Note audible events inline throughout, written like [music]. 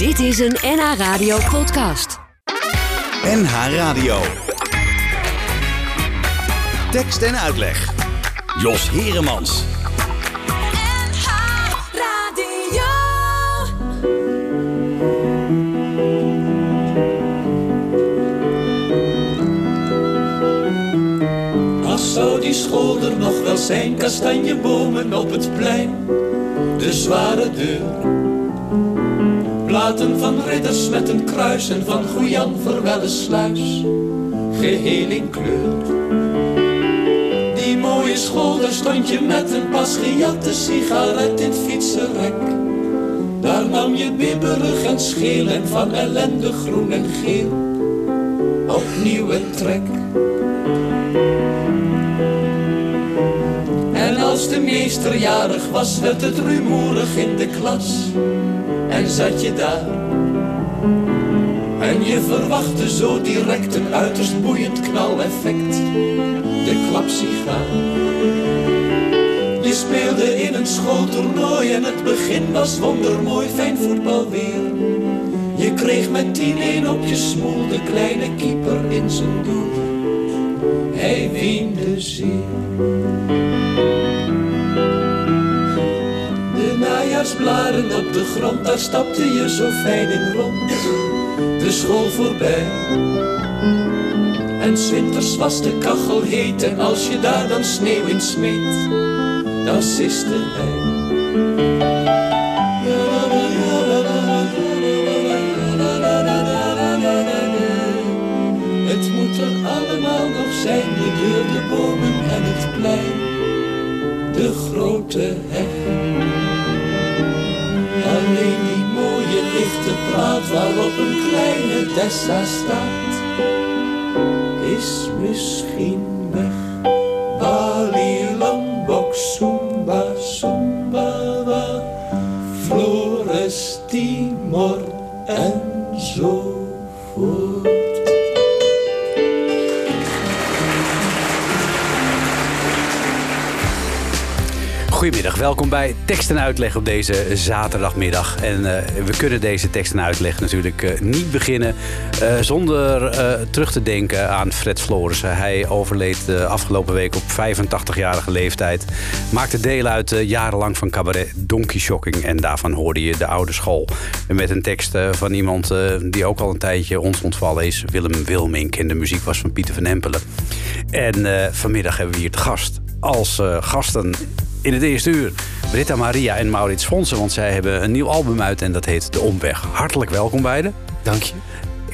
Dit is een NH Radio podcast. NH Radio. Tekst en uitleg. Jos Heremans. Ach, zou die school er nog wel zijn, kastanjebomen op het plein, de zware deur. Platen van ridders met een kruis en van Goejan Verwelle sluis, geheel in kleur. Die mooie school, daar stond je met een pas gejatte sigaret in fietsenrek. Daar nam je bibberig en scheel en van ellende groen en geel, opnieuw een trek. En als de meester jarig was, werd het rumoerig in de klas. En zat je daar. En je verwachtte zo direct een uiterst boeiend knaleffect. De klapsigaar. Je speelde in een schooltoernooi en het begin was wondermooi, fijn voetbalweer. Je kreeg met 10-1 op je smoel de kleine keeper in zijn doel. Hij weende zeer. Op de grond, daar stapte je zo fijn in rond. De school voorbij. En winters was de kachel heet en als je daar dan sneeuw in smeet, dan siste hij. Het moet er allemaal nog zijn, de deur, de bomen en het plein, de grote heg. Plaat waarop een kleine Dessa staat, is misschien weg. Bali, Lombok, Sumba, Sumba, Flores, Timor enzovoort. Goedemiddag, welkom bij Tekst en Uitleg op deze zaterdagmiddag. En eh, we kunnen deze tekst en uitleg natuurlijk eh, niet beginnen eh, zonder terug te denken aan Fred Florissen. Hij overleed afgelopen week op 85-jarige leeftijd. Maakte deel uit jarenlang van cabaret Donkey Shocking. En daarvan hoorde je de oude school. En met een tekst van iemand die ook al een tijdje ons ontvallen is. Willem Wilmink. En de muziek was van Pieter van Empelen. En vanmiddag hebben we hier te gast. Als gasten in het eerste uur. Britta Maria en Maurits Fonsen, want zij hebben een nieuw album uit en dat heet De Omweg. Hartelijk welkom beiden. Dank je.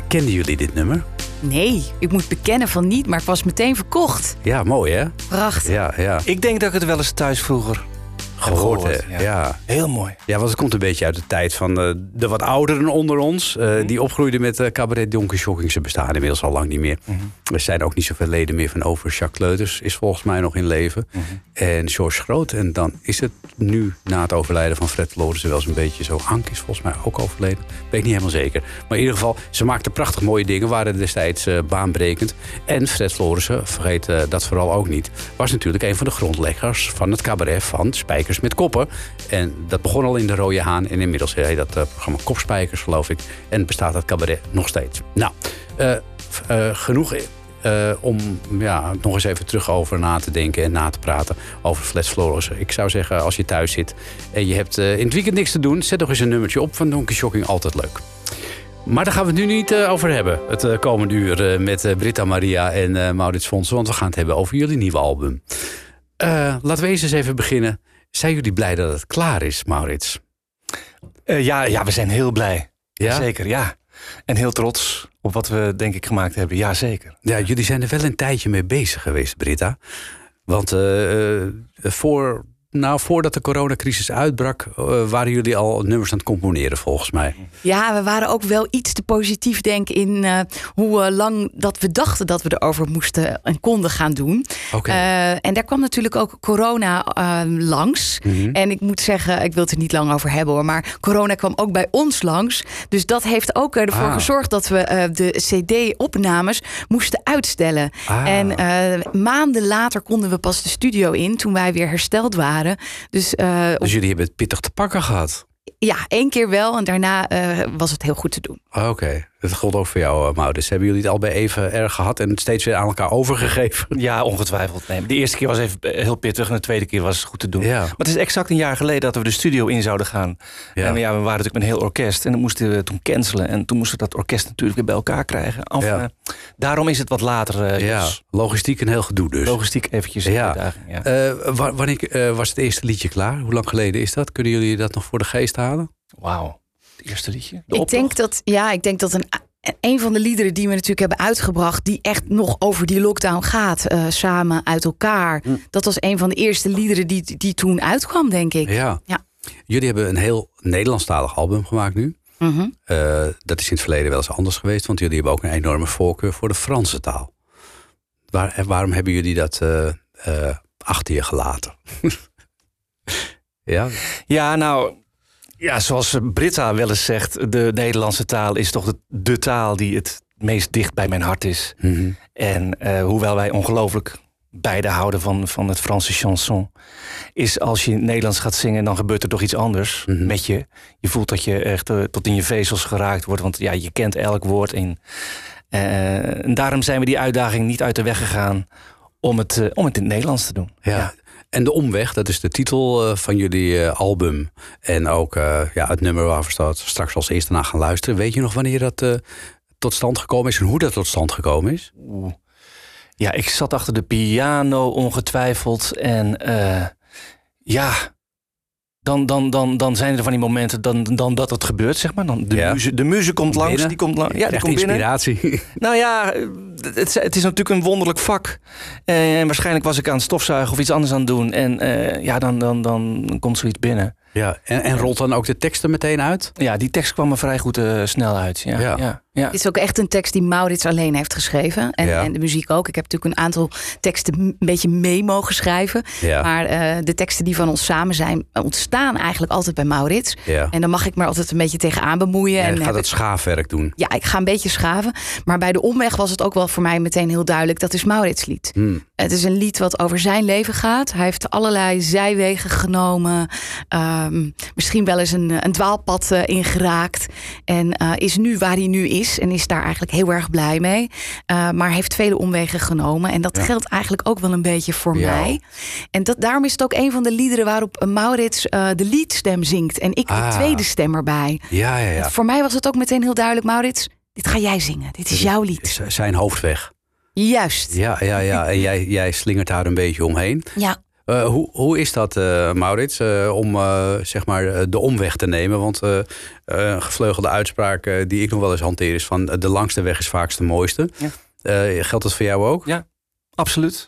Kenden jullie dit nummer? Nee, ik moet bekennen van niet, maar ik was meteen verkocht. Ja, mooi hè? Prachtig. Ja, ja. Ik denk dat ik het wel eens thuis vroeger Gehoord? Ja. Heel mooi. Ja, want het komt een beetje uit de tijd van eh, de wat ouderen onder ons. eh, Die opgroeiden met eh, cabaret Donkey Shocking. Ze bestaan inmiddels al lang niet meer. Er zijn ook niet zoveel leden meer van over. Jacques Leuters is volgens mij nog in leven. En George Groot. En dan is het nu, na het overlijden van Fred Florissen... wel eens een beetje zo. Ank is volgens mij ook overleden. Weet ik niet helemaal zeker. Maar in ieder geval, ze maakten prachtig mooie dingen. Waren destijds baanbrekend. En Fred Florissen, vergeet dat vooral ook niet... was natuurlijk een van de grondleggers van het cabaret van Met Koppen. En dat begon al in de Rode Haan. En inmiddels heet dat eh, programma Kopspijkers, geloof ik. En bestaat dat cabaret nog steeds. Nou, eh, eh, genoeg om ja, nog eens even terug over na te denken en na te praten over Flat Florissen. Ik zou zeggen, als je thuis zit en je hebt in het weekend niks te doen, zet nog eens een nummertje op van Donkey Shocking. Altijd leuk. Maar daar gaan we het nu niet over hebben. Het komende uur met Britta Maria en Maurits Fonsen. Want we gaan het hebben over jullie nieuwe album. Laten we eens eens even beginnen. Zijn jullie blij dat het klaar is, Maurits? Eh, ja, ja, we zijn heel blij. Ja? Zeker, ja. En heel trots op wat we, denk ik, gemaakt hebben. Ja, zeker. Ja, jullie zijn er wel een tijdje mee bezig geweest, Britta. Want eh, eh, voor, nou, voordat de coronacrisis uitbrak, eh, waren jullie al nummers aan het componeren, volgens mij. Ja, we waren ook wel iets te positief, denk ik, in eh, hoe eh, lang dat we dachten dat we erover moesten en konden gaan doen. Eh, en daar kwam natuurlijk ook corona langs. Mhm. En ik moet zeggen, ik wil het er niet lang over hebben hoor, maar corona kwam ook bij ons langs. Dus dat heeft ook ervoor Ah. gezorgd dat we de CD-opnames moesten uitstellen. Ah. En maanden later konden we pas de studio in toen wij weer hersteld waren. Dus, eh, Dus jullie hebben het pittig te pakken gehad. ja, één keer wel en daarna eh, was het heel goed te doen. Oké, dat geldt ook voor jou, uh, Maurits. Hebben jullie het al bij even erg gehad en het steeds weer aan elkaar overgegeven? Ja, ongetwijfeld. Nee, de eerste keer was even heel pittig en de tweede keer was het goed te doen. Ja. Maar het is exact een jaar geleden dat we de studio in zouden gaan. Ja. En ja, we waren natuurlijk met een heel orkest en dan moesten we toen cancelen. En toen moesten we dat orkest natuurlijk weer bij elkaar krijgen. Ja. daarom is het wat later. eh, Ja, Jos. logistiek een heel gedoe dus. Logistiek eventjes Ja. uitdaging. Ja. Eh, wa- wanneer eh, was het eerste liedje klaar? Hoe lang geleden is dat? Kunnen jullie dat nog voor de geest halen? Wauw, het eerste liedje. De Ik optocht? denk dat, ja, ik denk dat een, een van de liederen die we natuurlijk hebben uitgebracht, die echt nog over die lockdown gaat, eh, samen uit elkaar. Hm. Dat was een van de eerste liederen die, die toen uitkwam, denk ik. Ja. Ja. Jullie hebben een heel Nederlandstalig album gemaakt nu. Mhm. Eh, dat is in het verleden wel eens anders geweest, want jullie hebben ook een enorme voorkeur voor de Franse taal. Waar, en waarom hebben jullie dat eh, eh, achter je gelaten? [laughs] ja, Ja, nou, ja, zoals Britta wel eens zegt, de Nederlandse taal is toch de, de taal die het meest dicht bij mijn hart is. Mhm. En eh, hoewel wij ongelooflijk beide houden van, van het Franse chanson, is als je in het Nederlands gaat zingen, dan gebeurt er toch iets anders Mhm. met je. Je voelt dat je echt eh, tot in je vezels geraakt wordt, want ja, je kent elk woord. En, eh, en daarom zijn we die uitdaging niet uit de weg gegaan om het, om het in het Nederlands te doen. Ja. En De Omweg, dat is de titel eh, van jullie eh, album. En ook eh, ja, het nummer waar we straks als eerste naar gaan luisteren. Weet je nog wanneer dat tot stand gekomen is en hoe dat tot stand gekomen is? Ja, ik zat achter de piano ongetwijfeld. En ja, dan, dan, dan, dan zijn er van die momenten dan, dan dat het gebeurt, zeg maar. Dan de, Ja. muze, de muze komt langs, Binnen? die komt langs. Ja, die Echt komt binnen. inspiratie. [laughs] Nou ja, het, het is natuurlijk een wonderlijk vak. Eh, En waarschijnlijk was ik aan het stofzuigen of iets anders aan het doen. En eh, ja, dan, dan, dan komt zoiets binnen. ja, en, en rolt dan ook de tekst er meteen uit? Ja, die tekst kwam er vrij goed eh, snel uit. Ja, Ja. ja. Ja, Het is ook echt een tekst die Maurits alleen heeft geschreven. En, Ja. en de muziek ook. Ik heb natuurlijk een aantal teksten een beetje mee mogen schrijven. Ja. Maar eh, de teksten die van ons samen zijn, eh, ontstaan eigenlijk altijd bij Maurits. En dan mag ik me altijd een beetje tegenaan bemoeien. En en gaat heb het schaafwerk doen. Ja, ik ga een beetje schaven. Maar bij de omweg was het ook wel voor mij meteen heel duidelijk. Dat is Maurits lied. Hmm. Het is een lied wat over zijn leven gaat. Hij heeft allerlei zijwegen genomen. Ehm, misschien wel eens een, een dwaalpad eh, ingeraakt. En eh, is nu waar hij nu is. En is daar eigenlijk heel erg blij mee. Eh, maar heeft vele omwegen genomen. En dat Ja. geldt eigenlijk ook wel een beetje voor Ja. mij. En dat, daarom is het ook een van de liederen waarop eh, Maurits eh, de leadstem zingt. En ik de Ah. tweede stem erbij. Ja, ja, ja. Voor mij was het ook meteen heel duidelijk, Maurits. Dit ga jij zingen. Dit is jouw lied. Zijn hoofdweg. Juist. Ja, ja, ja. En jij, jij slingert daar een beetje omheen. Ja. Eh, hoe, hoe is dat, eh, Maurits, eh, om zeg maar de omweg te nemen? Want een gevleugelde uitspraak die ik nog wel eens hanteer is van de langste weg is vaakst de mooiste. Ja. Geldt dat voor jou ook? Ja, absoluut.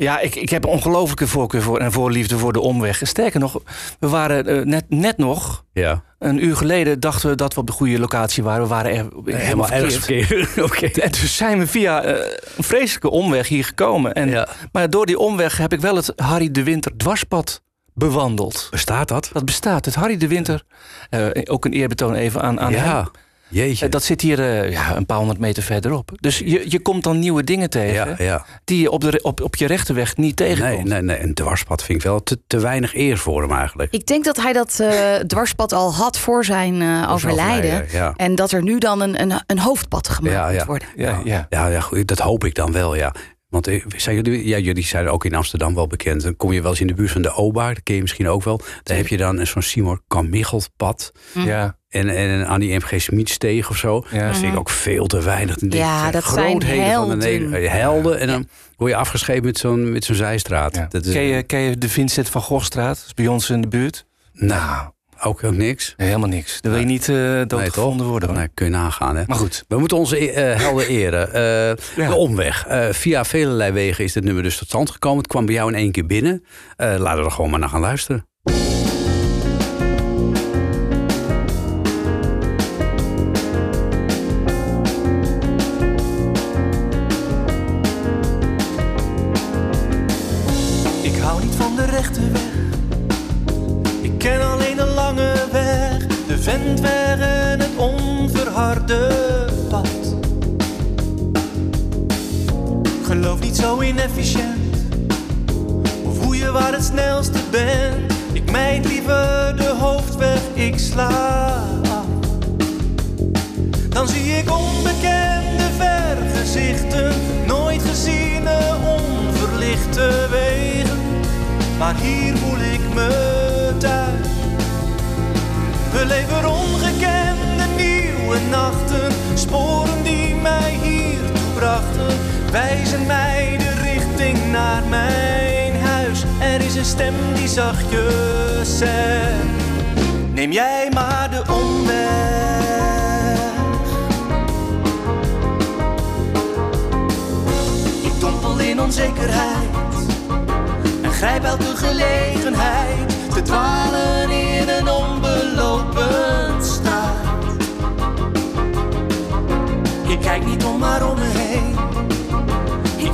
Ja, ik, ik heb een ongelooflijke voorkeur voor en voorliefde voor de omweg. Sterker nog, we waren eh, net, net nog, Ja. een uur geleden, dachten we dat we op de goede locatie waren. We waren er helemaal, ergens verkeerd. [laughs] En dus zijn we via eh, een vreselijke omweg hier gekomen. En, Ja. Maar door die omweg heb ik wel het Harry de Winter dwarspad bewandeld. Bestaat dat? Dat bestaat, het Harry de Winter. eh, ook een eerbetoon even aan, aan hem. Ja. Jeetje. Eh, Dat zit hier eh, ja, een paar honderd meter verderop. Dus je, je komt dan nieuwe dingen tegen ja, ja. die je op, de, op, op je rechterweg niet Nee, tegenkomt. nee, nee. Een dwarspad vind ik wel te, te weinig eer voor hem eigenlijk. Ik denk dat hij dat eh, dwarspad al had voor zijn eh, overlijden. overlijden, ja. En dat er nu dan een, een, een hoofdpad gemaakt Ja, ja. moet worden. Ja, ja. Ja, ja goed, dat hoop ik dan wel, ja. Want eh, zijn jullie, ja, jullie zijn ook in Amsterdam wel bekend. Dan kom je wel eens in de buurt van de Oba, dat ken je misschien ook wel. Daar heb je dan een zo'n Simon Kamichelpad ja. Mhm. en, en een Annie M.G. Smitsteeg of zo. Ja. Dat vind ik ook veel te weinig. Dan denk ik, Ja, zijn dat zijn grootheden van de helden. Eh, helden. En dan word je afgeschepen met zo'n met zo'n zijstraat. Ja. Dat is, Ken, je, ken je de Vincent van Gogstraat? Dat is bij ons in de buurt. Nou, ook, ook niks. Nee, helemaal niks. Dan wil je niet uh, Nee, doodgevonden toch? worden. hoor. Nee, kun je nagaan, hè. Maar goed. We moeten onze eh, helden [laughs] eren. Eh, Ja. De omweg. Eh, via velelei wegen is dit nummer dus tot stand gekomen. Het kwam bij jou in één keer binnen. Eh, laten we er gewoon maar naar gaan luisteren. Inefficiënt. Of hoe je waar het snelste bent. Ik mijd liever de hoofdweg ik slaap. Dan zie ik onbekende vergezichten, nooit geziene onverlichte wegen. Maar hier voel ik me thuis. We leven ongekende nieuwe nachten, sporen die mij hiertoe brachten, wijzen mij de richting naar mijn huis. Er is een stem die zachtjes zegt: Neem jij maar de omweg. Ik dompel in onzekerheid en grijp elke gelegenheid te dwalen in een onbelopen staat. Ik kijk niet om maar om me heen.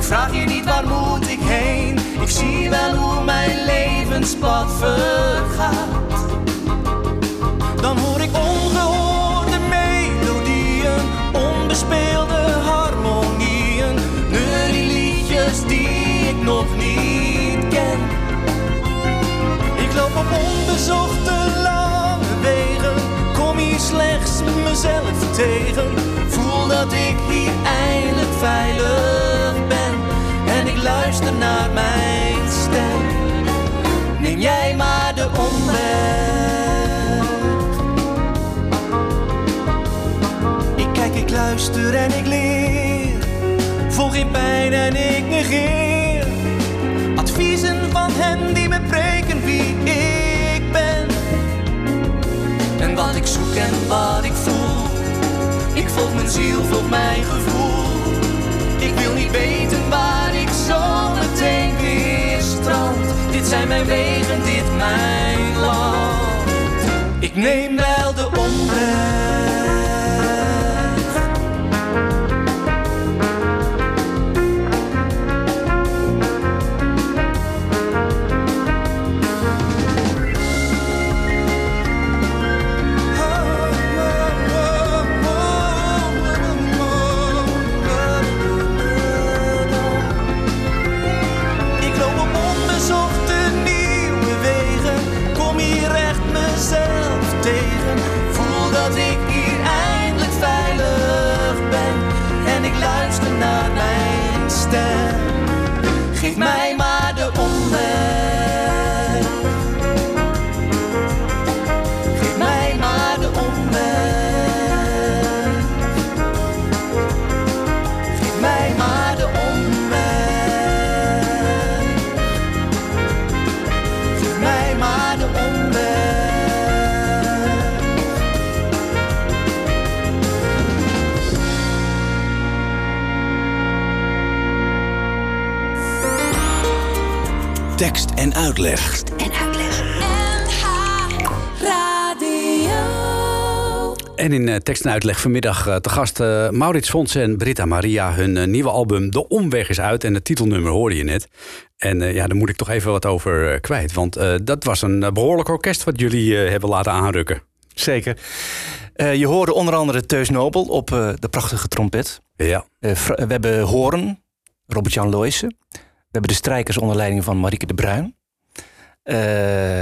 Vraag je niet waar moet ik heen. Ik zie wel hoe mijn levenspad vergaat. Dan hoor ik ongehoorde melodieën, onbespeelde harmonieën, neurieliedjes die ik nog niet ken. Ik loop op onbezochte lange wegen, kom hier slechts mezelf tegen. Voel dat ik hier eindelijk veilig ben luister naar mijn stem. Neem jij maar de omweg. Ik kijk, ik luister en ik leer. Voel geen pijn en ik negeer. Adviezen van hen die me preken wie ik ben. En wat ik zoek en wat ik voel. Ik volg mijn ziel, volg mijn gevoel. Ik wil niet weten waar ik zo meteen weer strand. Dit zijn mijn wegen, dit mijn land. Ik neem wel de omweg. Tekst en uitleg vanmiddag eh, te gast eh, Maurits Fonsen en Britta Maria. Hun eh, nieuwe album De Omweg is uit en het titelnummer hoorde je net. En ja, daar moet ik toch even wat over kwijt. Want dat was een eh, behoorlijk orkest wat jullie hebben laten aanrukken. Zeker. Je hoorde onder andere Teus Nobel op de prachtige trompet. Ja. We hebben Horen, Robert-Jan Looijsen. We hebben de strijkers onder leiding van Marieke de Bruin. Eh,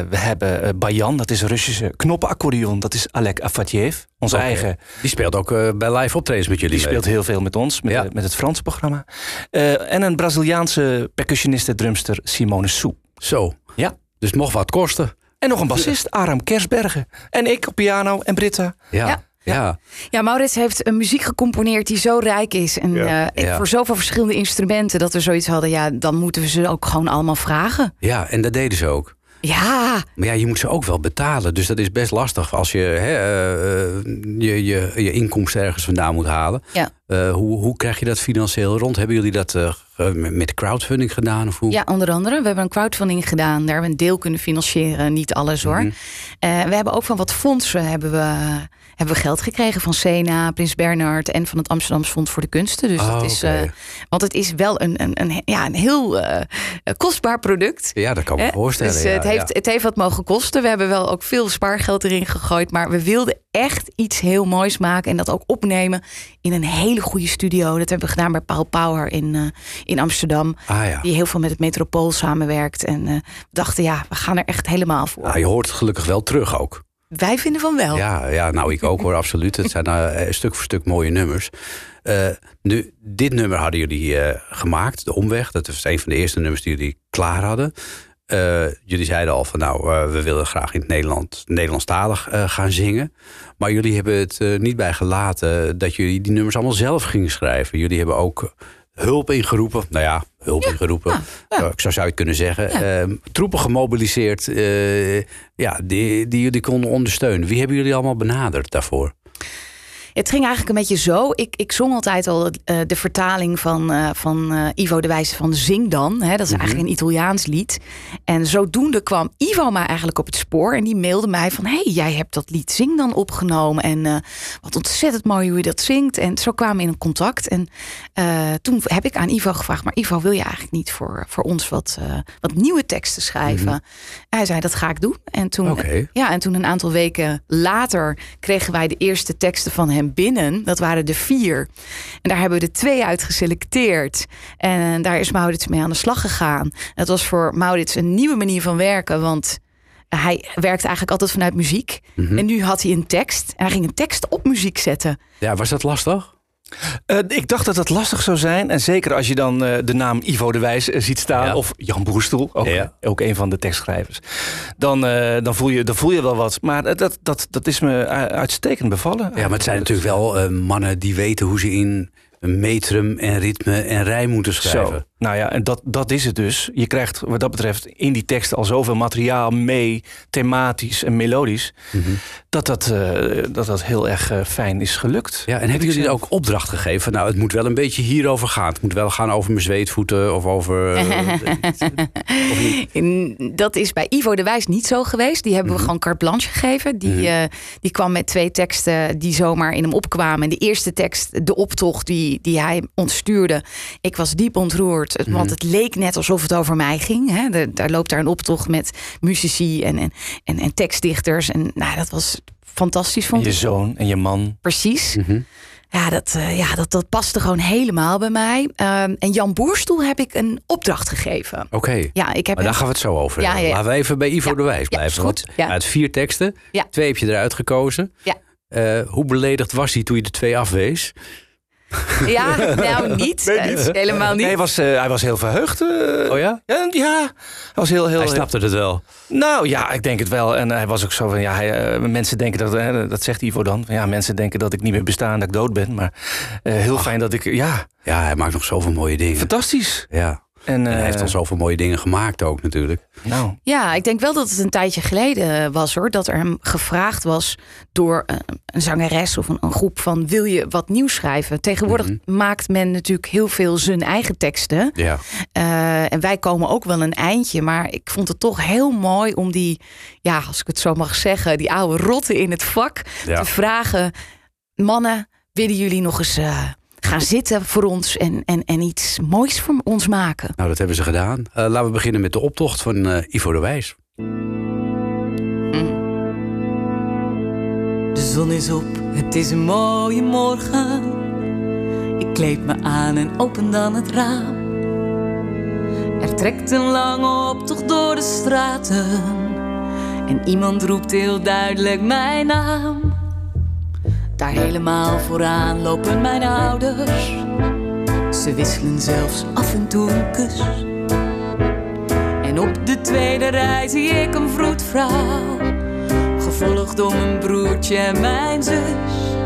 we hebben eh, Bayan, dat is een Russische knoppenaccordeon. Dat is Alek Afatjev, onze eigen. Die speelt ook eh, bij live optredens met jullie Die speelt heel veel met ons, met, Ja. met het Franse programma. Eh, en een Braziliaanse percussioniste, drumster Simone Sou. Zo. Ja. Dus mocht wat kosten. En nog een bassist, Aram Kersbergen. En ik op piano en Britta. Ja. Ja. ja. Ja, Maurits heeft een muziek gecomponeerd die zo rijk is. En Ja. eh, Ja. voor zoveel verschillende instrumenten dat we zoiets hadden. Ja, dan moeten we ze ook gewoon allemaal vragen. Ja, en dat deden ze ook. Ja, Maar ja, je moet ze ook wel betalen. Dus dat is best lastig als je hè, eh, eh, je, je, je inkomsten ergens vandaan moet halen. Ja. Eh, hoe, hoe krijg je dat financieel rond? Hebben jullie dat ge- met crowdfunding gedaan? Of hoe? ja, onder andere. We hebben een crowdfunding gedaan. Daar hebben we een deel kunnen financieren. Niet alles hoor. Eh, we hebben ook van wat fondsen hebben we, hebben we geld gekregen. Van Sena, Prins Bernhard en van het Amsterdamse Fonds voor de Kunsten. Dus Oh, dat is, oké. eh, want het is wel een, een, een, ja, een heel eh, kostbaar product. Ja, dat kan ik me voorstellen. Dus eh, ja, het, heeft, ja. het heeft wat mogen kosten. We hebben wel ook veel spaargeld erin gegooid. Maar we wilden echt iets heel moois maken. En dat ook opnemen in een hele goede studio. Dat hebben we gedaan bij Paul Power in, eh, in Amsterdam. Ah ja. Die heel veel met het Metropool samenwerkt. En eh, we dachten, ja, we gaan er echt helemaal voor. Ah, je hoort het gelukkig wel terug ook. Wij vinden van wel. Ja, ja, nou ik ook hoor, absoluut. Het zijn uh, stuk voor stuk mooie nummers. Uh, nu, dit nummer hadden jullie uh, gemaakt, De Omweg. Dat was een van de eerste nummers die jullie klaar hadden. jullie zeiden al van nou, we willen graag in het Nederland, Nederlandstalig gaan zingen. Maar jullie hebben het niet bij gelaten dat jullie die nummers allemaal zelf gingen schrijven. Jullie hebben ook hulp ingeroepen. Nou ja, hulp ingeroepen. Ja, ja. Ik zou, zou je kunnen zeggen. Uh, troepen gemobiliseerd uh, ja, die, die jullie konden ondersteunen. Wie hebben jullie allemaal benaderd daarvoor? Het ging eigenlijk een beetje zo. Ik, ik zong altijd al uh, de vertaling van, uh, van uh, Ivo de Wijze van Zing dan. Hè, dat is mm -hmm. eigenlijk een Italiaans lied. En zodoende kwam Ivo mij eigenlijk op het spoor. En die mailde mij van... hey, jij hebt dat lied Zing dan opgenomen. En wat ontzettend mooi hoe je dat zingt. En zo kwamen we in contact. En toen heb ik aan Ivo gevraagd... maar Ivo, wil je eigenlijk niet voor, voor ons wat, wat nieuwe teksten schrijven? Mm -hmm. Hij zei, dat ga ik doen. En toen, okay. ja, en toen een aantal weken later... kregen wij de eerste teksten van hem binnen. Dat waren de vier. En daar hebben we de twee uit geselecteerd. En daar is Maurits mee aan de slag gegaan. Het was voor Maurits een nieuwe manier van werken. Want hij werkte eigenlijk altijd vanuit muziek. Mm -hmm. En nu had hij een tekst. En hij ging een tekst op muziek zetten. Ja, was dat lastig? Uh, ik dacht dat het lastig zou zijn. En zeker als je dan uh, de naam Ivo de Wijs uh, ziet staan. Ja. Of Jan ook, ja. ook een van de tekstschrijvers. Dan, dan, voel je, dan voel je wel wat. Maar dat, dat, dat is me uitstekend bevallen. Ja, maar het zijn natuurlijk wel mannen die weten hoe ze in metrum en ritme en rij moeten schrijven. Zo. Nou ja, en dat, dat is het dus. Je krijgt wat dat betreft in die tekst al zoveel materiaal mee, thematisch en melodisch, mm -hmm. dat, dat, uh, dat dat heel erg uh, fijn is gelukt. Ja, en hebben jullie ook opdracht gegeven? Nou, het moet wel een beetje hierover gaan. Het moet wel gaan over mijn zweetvoeten of over. Uh, [laughs] of dat is bij Ivo de Wijs niet zo geweest. Die hebben mm -hmm. we gewoon carte blanche gegeven. Die, mm -hmm. die kwam met twee teksten die zomaar in hem opkwamen. En de eerste tekst, de optocht die, die hij ontstuurde. Ik was diep ontroerd. Want mm -hmm. het leek net alsof het over mij ging. Hè. De, daar loopt daar een optocht met muzici en, en, en, en tekstdichters. En nou, dat was fantastisch. Vond en je zoon en je man. Precies. Mm -hmm. Ja, dat, uh, ja dat, dat paste gewoon helemaal bij mij. Um, en Jan Boerstoel heb ik een opdracht gegeven. Oké. Okay. Ja, ik heb maar daar gaan we het zo over. Ja, ja, Laten we even bij Ivo de Wijs blijven. goed. Want uit vier teksten, twee heb je eruit gekozen. Ja. Uh, hoe beledigd was hij toen je de twee afwees? Ja, nou niet. Nee, niet. Helemaal niet. Nee, hij, was, uh, hij was heel verheugd. Uh, oh ja? Ja, ja. Hij was heel, heel... Hij snapte het wel. Nou ja, ik denk het wel. En hij was ook zo van, ja, hij, uh, mensen denken dat, dat zegt Ivo dan. Ja, mensen denken dat ik niet meer besta en dat ik dood ben. Maar heel Ach. fijn dat ik, ja. Ja, hij maakt nog zoveel mooie dingen. Fantastisch. Ja. En, en, hij heeft al zoveel mooie dingen gemaakt ook natuurlijk. Nou. Ja, ik denk wel dat het een tijdje geleden was hoor. Dat er hem gevraagd was door uh, een zangeres of een, een, groep van wil je wat nieuws schrijven? Tegenwoordig mm -hmm. maakt men natuurlijk heel veel zijn eigen teksten. Ja. Uh, en wij komen ook wel een eindje. Maar ik vond het toch heel mooi om die, ja, als ik het zo mag zeggen, die oude rotten in het vak ja. te vragen. Mannen, willen jullie nog eens gaan zitten voor ons en, en, en iets moois voor ons maken. Nou, dat hebben ze gedaan. Uh, laten we beginnen met de optocht van uh, Ivo de Wijs. De zon is op, het is een mooie morgen. Ik kleed me aan en open dan het raam. Er trekt een lange optocht door de straten. En iemand roept heel duidelijk mijn naam. Daar helemaal vooraan lopen mijn ouders. Ze wisselen zelfs af en toe een kus. En op de tweede rij zie ik een vroedvrouw, gevolgd door mijn broertje en mijn zus.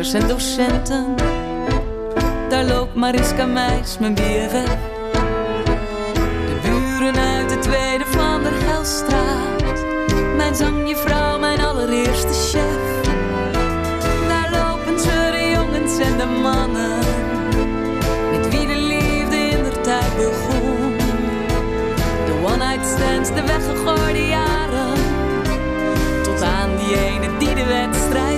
Onderwijzers en docenten. Daar loopt Mariska Meis, mijn BFF. De buren uit de tweede van der Helstraat. Mijn zangjuffrouw, mijn allereerste chef. Daar lopen ze de jongens en de mannen. Met wie de liefde in der tijd begon one-night stands, de weggegooide jaren. Tot aan die ene die de wedstrijd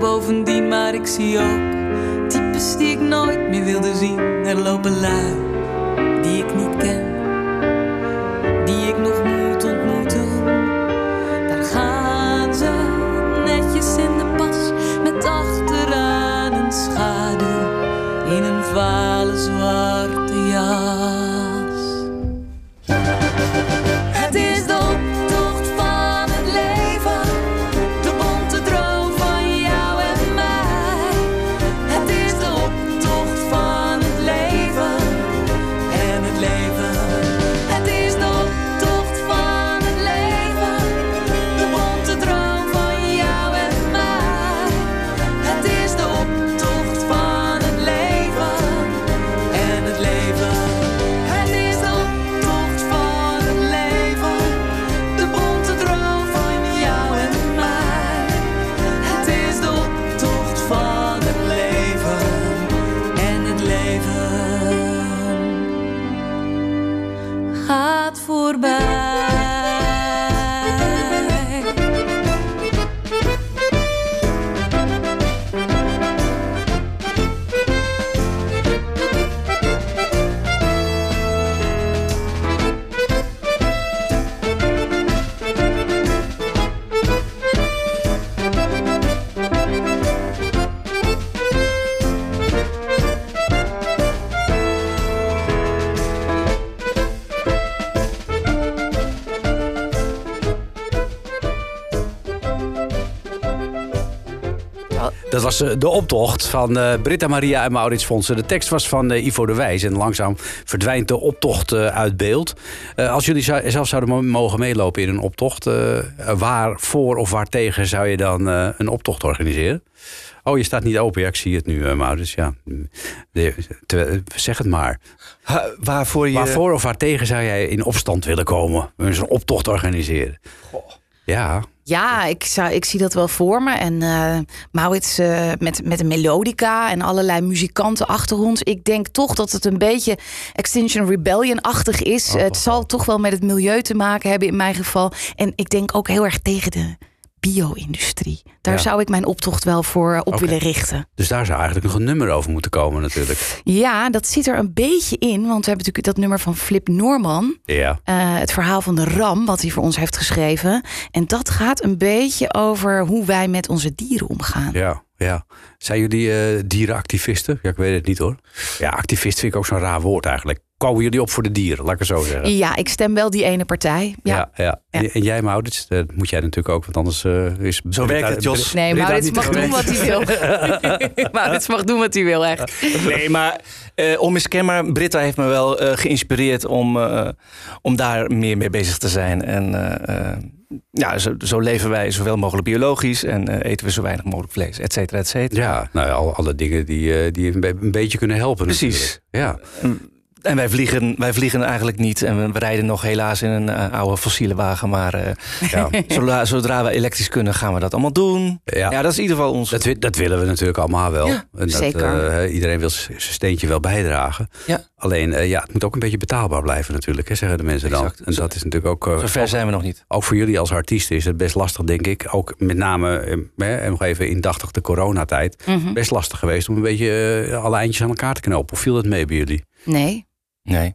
bovendien. Maar ik zie ook types die ik nooit meer wilde zien. Er lopen lui was eh, de optocht van eh, Britta Maria en Maurits Fonsen. De tekst was van eh, Ivo de Wijs. En langzaam verdwijnt de optocht uit beeld. Als jullie zou- zelf zouden mo- mogen meelopen in een optocht... waar voor of waar tegen zou je dan een optocht organiseren? Oh, je staat niet open. Ja, ik zie het nu, Maurits. Ja. De- te- zeg het maar. Ha- waarvoor je... Waarvoor of waar tegen zou jij in opstand willen komen? Een optocht organiseren? Ja, Ja, ik, zou, ik zie dat wel voor me. En Maurits eh, met, met een melodica en allerlei muzikanten achter ons. Ik denk toch dat het een beetje Extinction Rebellion-achtig is. het zal toch wel met het milieu te maken hebben in mijn geval. En ik denk ook heel erg tegen de bio-industrie. Daar Ja. zou ik mijn optocht wel voor op Oké. willen richten. dus daar zou eigenlijk nog een nummer over moeten komen natuurlijk. Ja, dat zit er een beetje in. Want we hebben natuurlijk dat nummer van Flip Norman. Ja. Eh, het verhaal van de ram, wat hij voor ons heeft geschreven. En dat gaat een beetje over hoe wij met onze dieren omgaan. Ja, ja. Zijn jullie eh, dierenactivisten? Ja, ik weet het niet hoor. Ja, activist vind ik ook zo'n raar woord eigenlijk. Komen jullie op voor de dieren, laat ik het zo zeggen. Ja, ik stem wel die ene partij. Ja. Ja, ja. Ja. En, jij, Maurits, dat moet jij natuurlijk ook, want anders eh, is. Zo werkt het, Jos. Nee, Maurits mag doen wat hij wil. [laughs] Maurits mag doen wat hij wil, echt. Nee, maar eh onmiskenbaar, Britta heeft me wel eh, geïnspireerd om, eh, om daar meer mee bezig te zijn. En eh, eh, ja, zo, zo leven wij zoveel mogelijk biologisch en eten we zo weinig mogelijk vlees, et cetera, et cetera. Ja, nou ja, alle, alle dingen die, eh, die een, be- een beetje kunnen helpen. Precies. natuurlijk. Ja. En wij vliegen, wij vliegen eigenlijk niet. En we, we rijden nog helaas in een eh, oude fossiele wagen. Maar eh, [laughs] Ja. zodra, zodra we elektrisch kunnen, gaan we dat allemaal doen. Ja. Ja, dat is in ieder geval ons. Dat, dat willen we natuurlijk allemaal wel. Ja, En dat, zeker. eh, iedereen wil zijn steentje wel bijdragen. Ja. Alleen, eh, ja, het moet ook een beetje betaalbaar blijven natuurlijk, hè, zeggen de mensen dan. Exact. En dat is natuurlijk ook... eh, Zover zijn we nog niet. ook voor jullie als artiesten is het best lastig, denk ik. Ook met name, eh, hè, en nog even indachtig de coronatijd. Mhm. Best lastig geweest om een beetje alle eindjes aan elkaar te knopen. Of viel het mee bij jullie? Nee. Nee.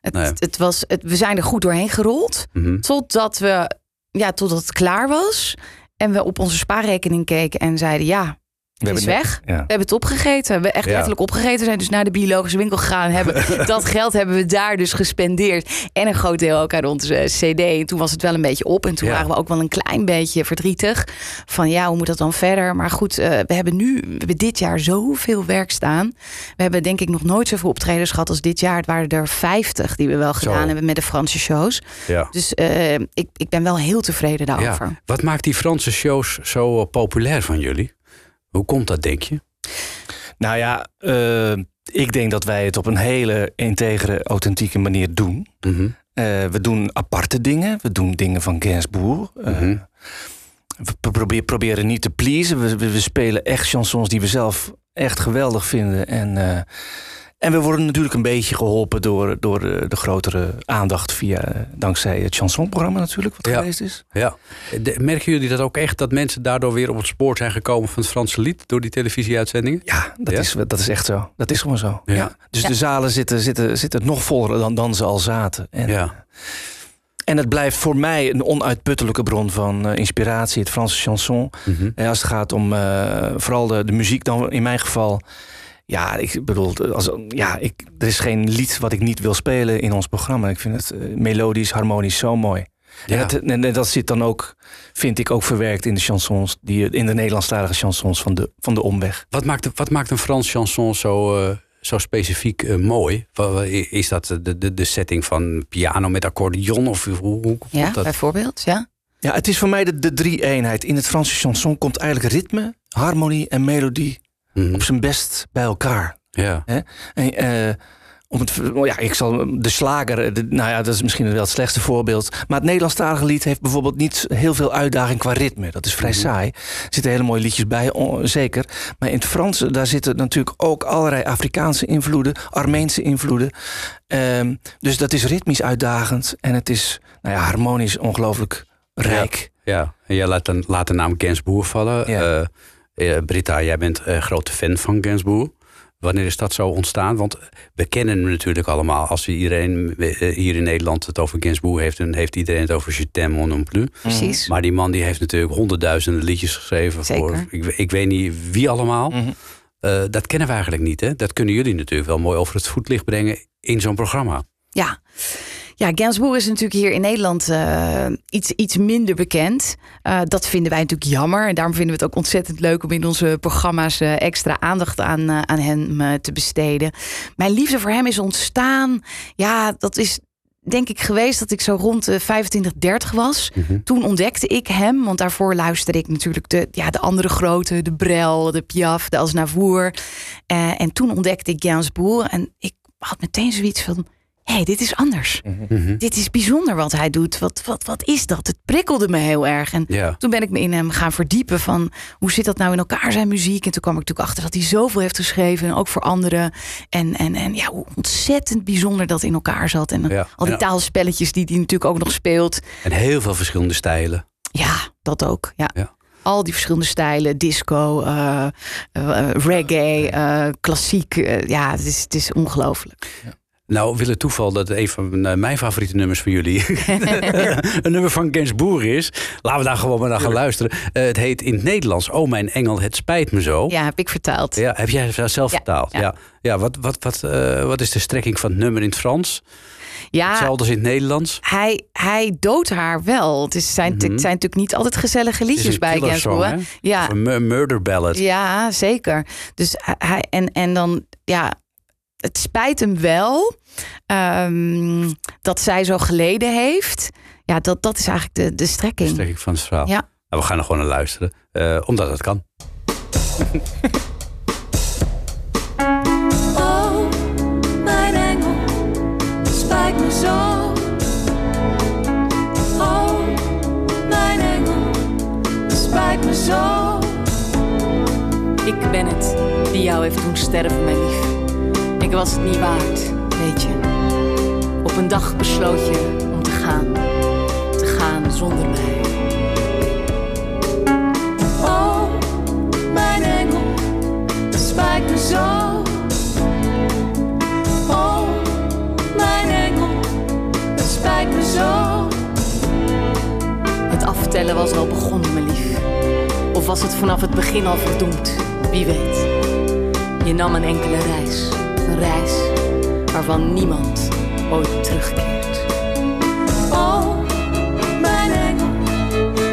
Het, Nee. het was, het, we zijn er goed doorheen gerold. Mhm. Totdat, we, ja, totdat het klaar was. En we op onze spaarrekening keken en zeiden... ja, We het is hebben weg. Ja. We hebben het opgegeten. We hebben echt Ja. letterlijk opgegeten. We zijn dus naar de biologische winkel gegaan. en Hebben, [laughs] dat geld hebben we daar dus gespendeerd. En een groot deel ook uit onze eh, cd. En toen was het wel een beetje op. En toen Ja. waren we ook wel een klein beetje verdrietig. Van ja, hoe moet dat dan verder? Maar goed, eh, we hebben nu we hebben dit jaar zoveel werk staan. We hebben denk ik nog nooit zoveel optredens gehad als dit jaar. Het waren er 50 die we wel gedaan Zo. hebben met de Franse shows. Ja. Dus eh, ik, ik ben wel heel tevreden daarover. Wat maakt die Franse shows zo populair van jullie? Hoe komt dat, denk je? Nou ja, eh, ik denk dat wij het op een hele integere, authentieke manier doen. Mhm. Eh, we doen aparte dingen. We doen dingen van Gainsbourg. Eh, Mhm. We probeer- proberen niet te pleasen. We, we, we spelen echt chansons die we zelf echt geweldig vinden. En, En we worden natuurlijk een beetje geholpen door, door de, de grotere aandacht via, eh, dankzij het chansonprogramma natuurlijk, wat Ja. geweest is. Ja. De- merken jullie dat ook echt, dat mensen daardoor weer op het spoor zijn gekomen van het Franse lied door die televisieuitzendingen? Ja, dat, Ja? Is, dat is echt zo. Dat is gewoon zo. Ja. Ja. Dus de zalen zitten, zitten, zitten nog voller dan, dan ze al zaten. En, Ja. en het blijft voor mij een onuitputtelijke bron van eh, inspiratie, het Franse chanson. Mhm. En als het gaat om eh, vooral de, de muziek, dan in mijn geval. Ja, ik bedoel, als, ja, ik, er is geen lied wat ik niet wil spelen in ons programma. Ik vind het eh, melodisch, harmonisch zo mooi. Ja. En, dat, en dat zit dan ook, vind ik, ook verwerkt in de chansons, die, in de Nederlandstalige chansons van de, van de omweg. Wat, maakt, wat maakt een Frans chanson zo, eh, zo specifiek eh, mooi? Is dat de, de, de setting van piano met accordeon? Of hoe, hoe komt Ja, dat? bijvoorbeeld. Ja. Ja, het is voor mij de, de drie-eenheid. In het Franse chanson komt eigenlijk ritme, harmonie en melodie Mhm. op zijn best bij elkaar. Ja. En, eh, om het, oh ja, ik zal de slager, de- nou ja, dat is misschien wel het slechtste voorbeeld. Maar het Nederlandstalige lied heeft bijvoorbeeld niet heel veel uitdaging qua ritme. Dat is vrij saai. Er zitten hele mooie liedjes bij, on- zeker. Maar in het Frans, eh, daar zitten natuurlijk ook allerlei Afrikaanse invloeden, Armeense invloeden. Ehm, dus dat is ritmisch uitdagend en het is nou ja, harmonisch ongelooflijk rijk. Ja, en jij laat, dan, laat de naam Gainsbourg vallen. Ja. Eh, eh, Britta, jij bent een grote fan van Gainsbourg. Wanneer is dat zo ontstaan? Want we kennen hem natuurlijk allemaal. Als iedereen eh, hier in Nederland het over Gainsbourg heeft... dan heeft iedereen het over Je t'aime non plus. Precies. Maar die man die heeft natuurlijk honderdduizenden liedjes geschreven. Voor, Zeker. ik, ik weet niet wie allemaal. Mhm. Eh, dat kennen we eigenlijk niet. Hè? Dat kunnen jullie natuurlijk wel mooi over het voetlicht brengen... in zo'n programma. Ja. Ja, Gainsbourg is natuurlijk hier in Nederland eh, iets, iets minder bekend. Eh, dat vinden wij natuurlijk jammer. En daarom vinden we het ook ontzettend leuk om in onze programma's eh, extra aandacht aan, aan hem te besteden. Mijn liefde voor hem is ontstaan. Ja, dat is denk ik geweest dat ik zo rond de 25, 30 was. Toen ontdekte ik hem, want daarvoor luisterde ik natuurlijk de, ja, de andere grote, de Brel, de Piaf, de Aznavour. Eh, en toen ontdekte ik Gainsbourg en ik had meteen zoiets van, hé, hey, dit is anders. Dit is bijzonder wat hij doet. Wat, wat, wat is dat? Het prikkelde me heel erg. En Ja. toen ben ik me in hem gaan verdiepen van hoe zit dat nou in elkaar, zijn muziek. En toen kwam ik natuurlijk achter dat hij zoveel heeft geschreven. En ook voor anderen. En, en, en ja, hoe ontzettend bijzonder dat in elkaar zat. En Ja. al die Ja. taalspelletjes die hij natuurlijk ook nog speelt. En heel veel verschillende stijlen. Ja, dat ook. Ja. Ja. Al die verschillende stijlen, disco, eh, eh, reggae, eh, klassiek. ja, het is, het is ongelooflijk. Nou, wil het toeval dat een van eh, mijn favoriete nummers van jullie [laughs] een nummer van Gainsbourg is. Laten we daar gewoon maar naar gaan luisteren. Eh, het heet in het Nederlands Oh mijn engel, het spijt me zo. Ja, heb ik vertaald. Ja, heb jij zelf Ja, vertaald? Ja. ja. ja. wat, wat, wat, eh, wat is de strekking van het nummer in het Frans? Ja, Hetzelfde als in het Nederlands? hij, hij doodt haar wel. Het, is, zijn, het zijn natuurlijk niet altijd gezellige Mhm. Liedjes bij Gainsbourg. Ja, Of Een mu- murder ballad. ja, zeker. Dus hij, en, en dan, ja, het spijt hem wel ehm, dat zij zo geleden heeft. Ja, dat, dat is eigenlijk de, de De strekking. strekking van het verhaal. Ja. Nou, we gaan er gewoon naar luisteren. eh, omdat het kan. [laughs] Oh, mijn engel, spijt me zo. Oh, mijn engel, spijt me zo. Ik ben het die jou heeft doen sterven, mijn lief. Ik was het niet waard, weet je. Op een dag besloot je om te gaan, te gaan zonder mij. Oh, mijn engel, het spijt me zo. Oh, mijn engel, het spijt me zo. Het aftellen was al begonnen, mijn lief. Of was het vanaf het begin al verdoemd? Wie weet. Je nam een enkele reis. Een reis waarvan niemand ooit terugkeert. Oh, mijn engel,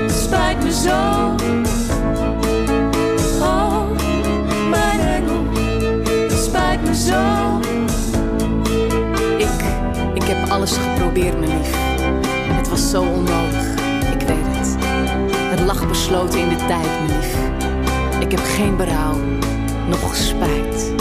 het spijt me zo. Oh, mijn engel, het spijt me zo. Ik, ik heb alles geprobeerd, mijn lief. Het was zo onnodig, ik weet het. Het lag besloten in de tijd, mijn lief. Ik heb geen berouw, nog spijt.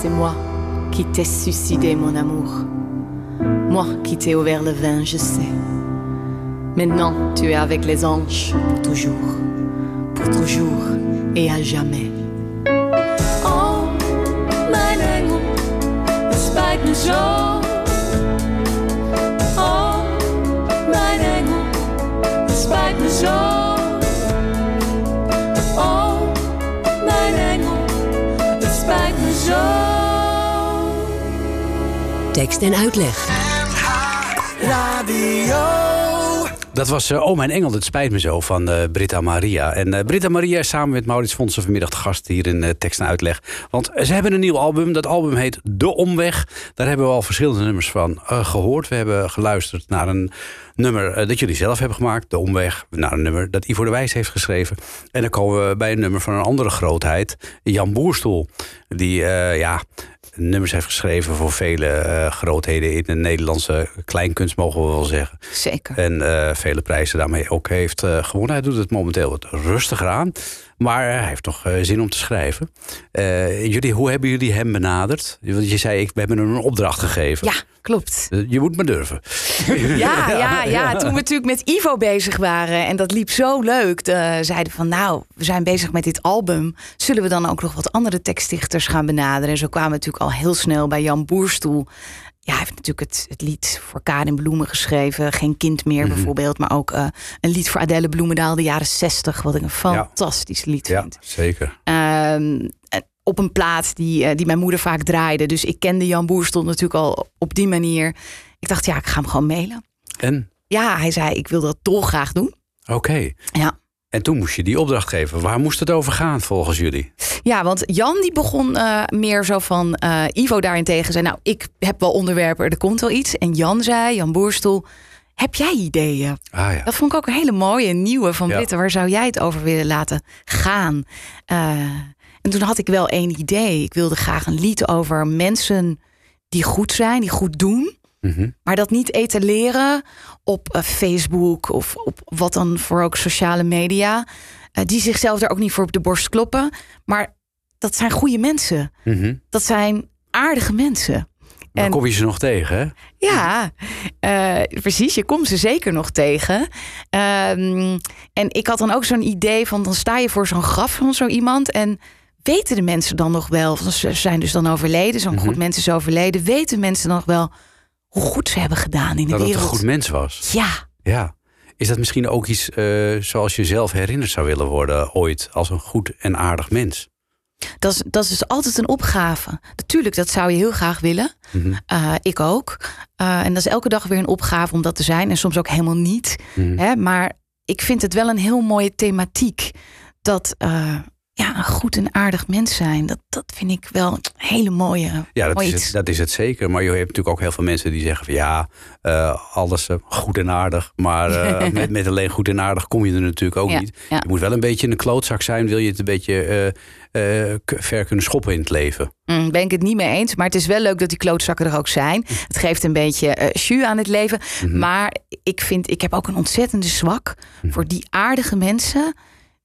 C'est moi qui t'ai suicidé, mon amour. Moi qui t'ai ouvert le vin, je sais. Maintenant, tu es avec les anges pour toujours. Pour toujours et à jamais. Oh, engel, Tekst en uitleg. Dat was eh, Oh mijn engel, het spijt me zo van eh, Britta Maria. En eh, Britta Maria is samen met Maurits Vonsen vanmiddag gast hier in Tekst en Uitleg. Want ze hebben een nieuw album. Dat album heet De Omweg. Daar hebben we al verschillende nummers van eh, gehoord. We hebben geluisterd naar een nummer dat jullie zelf hebben gemaakt. De Omweg. Naar een nummer dat Ivo de Wijs heeft geschreven. En dan komen we bij een nummer van een andere grootheid. Jan Boerstoel. Die, ja nummers heeft geschreven voor vele eh, grootheden in de Nederlandse kleinkunst, mogen we wel zeggen. Zeker. En eh, vele prijzen daarmee ook heeft eh, gewonnen. Hij doet het momenteel wat rustiger aan. Maar hij heeft nog eh, zin om te schrijven. Eh, jullie, hoe hebben jullie hem benaderd? Want je zei, ik, hebben hem een opdracht gegeven. Ja, klopt. Eh, Je moet maar durven. [laughs] Ja, ja, [laughs] ja. Toen we natuurlijk met Ivo bezig waren en dat liep zo leuk, eh, zeiden van nou, we zijn bezig met dit album. Zullen we dan ook nog wat andere tekstdichters gaan benaderen? En zo kwamen we natuurlijk al heel snel bij Jan Boerstoel. Ja, hij heeft natuurlijk het, het lied voor Karin Bloemen geschreven. Geen kind meer Mhm. bijvoorbeeld. Maar ook eh, een lied voor Adele Bloemendaal, de jaren 60. Wat ik een fantastisch lied Ja, vind. zeker. Ehm, en op een plaat die, eh, die mijn moeder vaak draaide. Dus ik kende Jan Boerstoel natuurlijk al op die manier. Ik dacht, ja, ik ga hem gewoon mailen. En? Ja, hij zei, ik wil dat dolgraag doen. Oké. Ja. En toen moest je die opdracht geven. Waar moest het over gaan volgens jullie? Ja, want Jan die begon eh, meer zo van... eh, Ivo daarentegen zei, nou, ik heb wel onderwerpen, er komt wel iets. En Jan zei, Jan Boerstoel, heb jij ideeën? Ah ja. Dat vond ik ook een hele mooie, nieuwe van Ja. Britten. Waar zou jij het over willen laten gaan? Eh, en toen had ik wel één idee. Ik wilde graag een lied over mensen die goed zijn, die goed doen. Mhm. Maar dat niet etaleren op eh, Facebook of op wat dan voor ook sociale media. Eh, die zichzelf er ook niet voor op de borst kloppen. Maar dat zijn goede mensen. Mhm. Dat zijn aardige mensen. Dan En- kom je ze nog tegen, hè? Ja, eh, precies. Je komt ze zeker nog tegen. Ehm, en ik had dan ook zo'n idee van... dan sta je voor zo'n graf van zo iemand... en weten de mensen dan nog wel... ze zijn dus dan overleden, zo'n Mhm. goed mens is overleden... weten mensen nog wel hoe goed ze hebben gedaan in de Dat het een wereld? goed mens was. Ja, Ja. Is dat misschien ook iets eh, zoals je zelf herinnerd zou willen worden ooit als een goed en aardig mens? dat is, dat is dus altijd een opgave. Natuurlijk, dat zou je heel graag willen. Mhm. Eh, ik ook. Eh, en dat is elke dag weer een opgave om dat te zijn. En soms ook helemaal niet. Mhm. Hè? Maar ik vind het wel een heel mooie thematiek. Dat ja, een goed en aardig mens zijn. Dat, dat vind ik wel een hele mooie. Ja, dat is, het, dat is het zeker. Maar je hebt natuurlijk ook heel veel mensen die zeggen van ja, eh, alles eh, goed en aardig. Maar eh, [laughs] met, met alleen goed en aardig kom je er natuurlijk ook Ja, niet. ja. Je moet wel een beetje een klootzak zijn, wil je het een beetje ver kunnen schoppen in het leven. Mm, ben ik het niet mee eens. Maar het is wel leuk dat die klootzakken er ook zijn. Het geeft een beetje eh jus aan het leven. Mhm. Maar ik vind, ik heb ook een ontzettende zwak voor die aardige mensen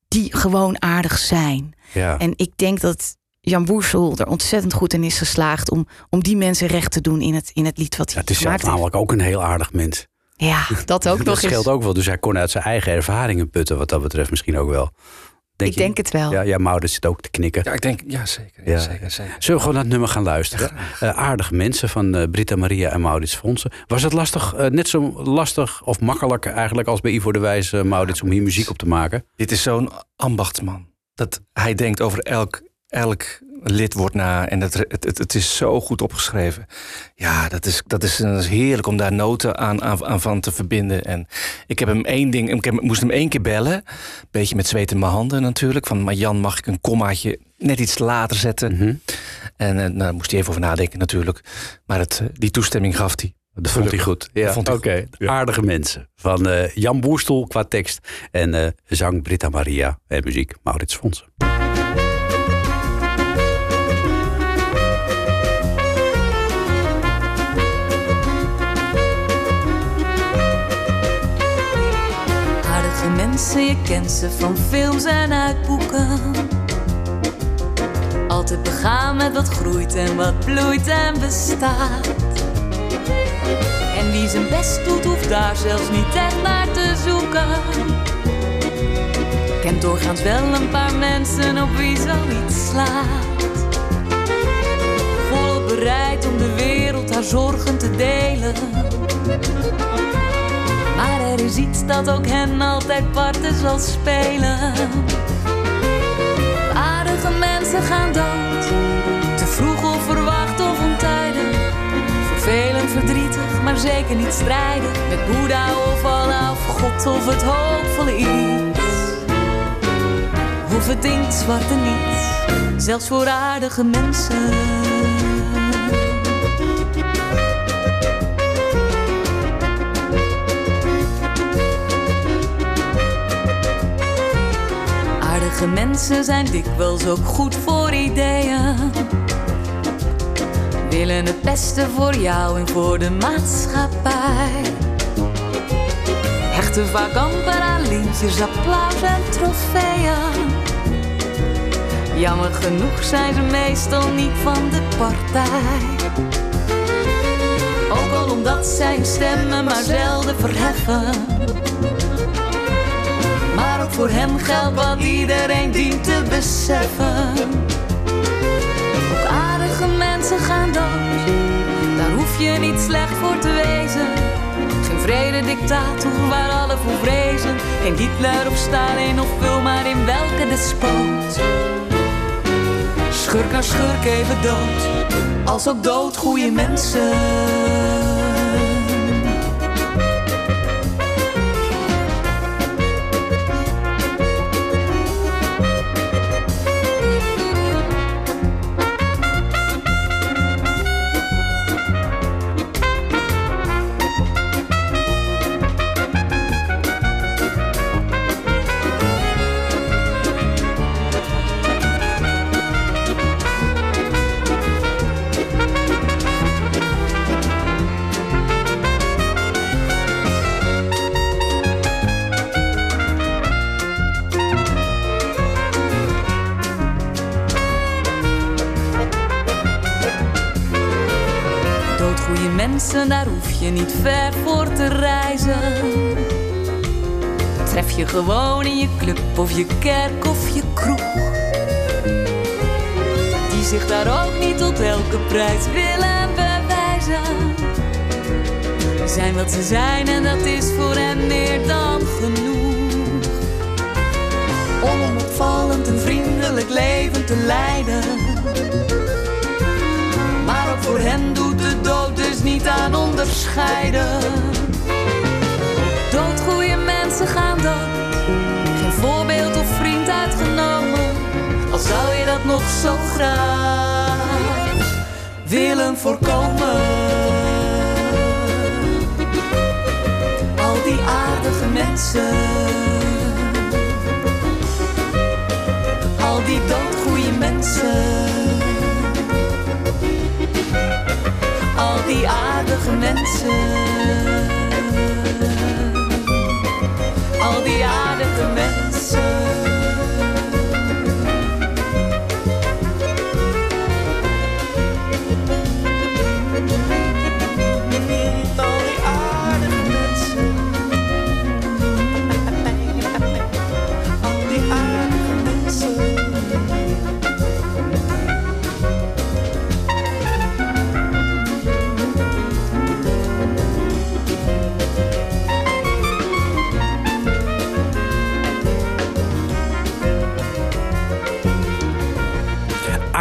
die gewoon aardig zijn. Ja. En ik denk dat Jan Boersel er ontzettend goed in is geslaagd om, om die mensen recht te doen in het, in het lied wat Ja, hij het is zelf namelijk ook een heel aardig mens. Ja, [laughs] dat ook dat nog scheelt eens. ook wel. Dus hij kon uit zijn eigen ervaringen putten wat dat betreft misschien ook wel. Denk ik je? denk het wel. Ja, ja Maurits zit ook te knikken. Ja, ik denk, ja zeker. Ja, Ja. zeker, zeker. Zullen we gewoon naar het nummer gaan luisteren? Eh, aardige mensen van eh Britta Maria en Maurits Fonsen. Was het lastig, eh, net zo lastig of makkelijk eigenlijk als bij Ivo de Wijs, eh, Maurits, om hier muziek op te maken? Dit is zo'n ambachtsman. Dat hij denkt over elk, elk lidwoord na. En het, het, het, is zo goed opgeschreven. Ja, dat is, dat is, dat is heerlijk om daar noten aan, aan, aan van te verbinden. En ik heb hem één ding. Ik heb, moest hem één keer bellen. Beetje met zweet in mijn handen natuurlijk. Van, maar Jan, mag ik een kommaatje net iets later zetten? Mhm. En eh, nou, daar moest hij even over nadenken natuurlijk. Maar het, eh, die toestemming gaf hij. Dat vond hij goed. Ja, oké. Aardige mensen. Van eh, Jan Boerstel qua tekst. En zang Britta Maria. En muziek Maurits Fonsen. Mensen, je kent ze van films en uit boeken. Altijd begaan met wat groeit en wat bloeit en bestaat. En wie zijn best doet, hoeft daar zelfs niet echt naar te zoeken. Kent doorgaans wel een paar mensen op wie zoiets slaat. Volop bereid om de wereld haar zorgen te delen. Maar er is iets dat ook hen altijd parten zal spelen. Aardige mensen gaan dood, te vroeg of verwacht of ontijdig. Vervelend, verdrietig, maar zeker niet strijden. Met Boeddha of Allah of God of het hoopvolle iets. Het inkt zwarte niets, zelfs voor aardige mensen. Aardige mensen zijn dikwijls ook goed voor ideeën. Willen het beste voor jou en voor de maatschappij. Hechten vaak amper aan lintjes, applaus en trofeeën. Jammer genoeg zijn ze meestal niet van de partij. Ook al omdat zij stemmen maar zelden verheffen. Voor hem geldt wat iedereen dient te beseffen. Ook aardige mensen gaan dood, daar hoef je niet slecht voor te wezen. Geen vrede dictator waar alle voor vrezen. Geen Hitler of Stalin of vul maar in welke despoot. Schurk naar schurk even dood, als ook dood goede mensen. Mensen, daar hoef je niet ver voor te reizen. Tref je gewoon in je club of je kerk of je kroeg. Die zich daar ook niet tot elke prijs willen bewijzen. Zijn wat ze zijn en dat is voor hen meer dan genoeg. Om een opvallend en vriendelijk leven te leiden. Maar ook voor hen doet de dood dus niet aan onderscheiden. Doodgoeie mensen gaan dood, geen voorbeeld of vriend uitgenomen. Al zou je dat nog zo graag willen voorkomen. Al die aardige mensen, al die doodgoeie mensen. Al die aardige mensen. Al die aardige mensen.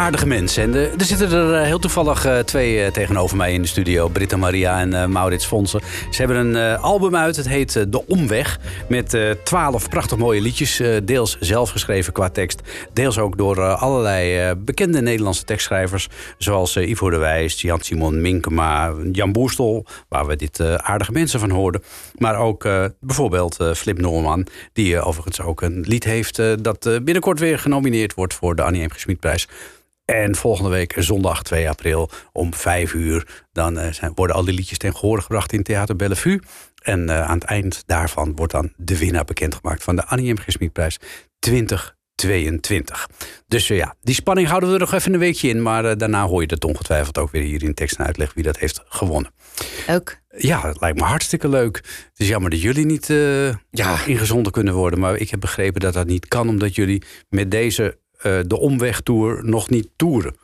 Aardige mensen. En eh, er zitten er eh, heel toevallig eh, twee tegenover mij in de studio. Britta Maria en Maurits Fonsen. Ze hebben een album uit. Het heet De Omweg. Met twaalf prachtig mooie liedjes. deels zelf geschreven qua tekst. Deels ook door allerlei bekende Nederlandse tekstschrijvers. Zoals Ivo de Wijs, Jan-Simon Minkema, Jan Boerstel. Waar we dit aardige mensen van hoorden. Maar ook bijvoorbeeld Flip Norman. Die overigens ook een lied heeft dat binnenkort weer genomineerd wordt voor de Annie M. G. En volgende week, zondag 2 april, om 5 uur... dan eh, zijn, worden al die liedjes ten gehore gebracht in Theater Bellevue. En eh, aan het eind daarvan wordt dan de winnaar bekendgemaakt... van de Annie M. G. Schmidprijs 2022. Dus eh, ja, die spanning houden we er nog even een weekje in... maar daarna hoor je het ongetwijfeld ook weer hier in tekst en uitleg... wie dat heeft gewonnen. Ook. Ja, het lijkt me hartstikke leuk. Het is jammer dat jullie niet eh Ja. ingezonden kunnen worden. Maar ik heb begrepen dat dat niet kan... omdat jullie met deze de omwegtour nog niet toeren.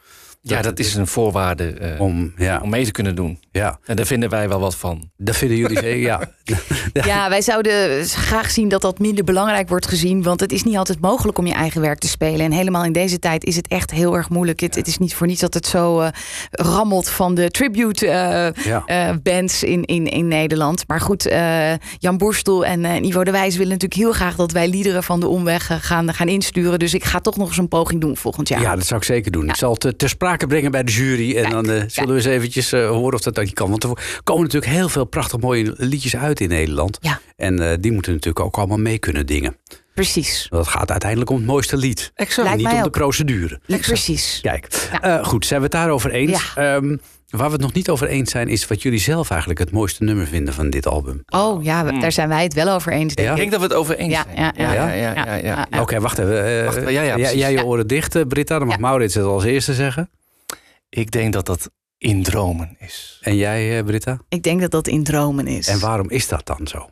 Ja, dat is een voorwaarde eh, Om, ja, om mee te kunnen doen. ja, En daar vinden wij wel wat van. dat vinden jullie zeker. Ja. [laughs] Ja, wij zouden graag zien dat dat minder belangrijk wordt gezien. Want het is niet altijd mogelijk om je eigen werk te spelen. En helemaal in deze tijd is het echt heel erg moeilijk. Het, het is niet voor niets dat het zo eh, rammelt van de tribute eh, Ja. eh, bands in, in, in Nederland. Maar goed, eh, Jan Borstel en eh Ivo de Wijs willen natuurlijk heel graag dat wij liederen van de omweg gaan, gaan insturen. Dus ik ga toch nog eens een poging doen volgend jaar. Ja, dat zou ik zeker doen. Ik zal het ter sprake brengen bij de jury. En Kijk, dan eh, zullen we eens eventjes eh, horen of dat dan kan. Want er komen natuurlijk heel veel prachtig mooie liedjes uit in Nederland. Ja. En eh, die moeten natuurlijk ook allemaal mee kunnen dingen. Precies. Want het gaat uiteindelijk om het mooiste lied. Exact. En Lijkt niet om de procedure. Precies. Kijk, Ja. eh, goed, zijn we het daarover eens? Ja. Ehm, waar we het nog niet over eens zijn, is wat jullie zelf eigenlijk het mooiste nummer vinden van dit album. Oh ja, we- daar zijn wij het wel over eens. denk Ja? Ik denk dat we het over eens Ja, zijn. ja, ja. ja, ja, ja, ja, ja. Oké, wacht even. Wacht, ja, ja, jij- je Ja. oren dicht, Britta. Dan mag Ja. Maurits het als eerste zeggen. Ik denk dat dat in dromen is. En jij, eh, Britta? Ik denk dat dat in dromen is. En waarom is dat dan zo?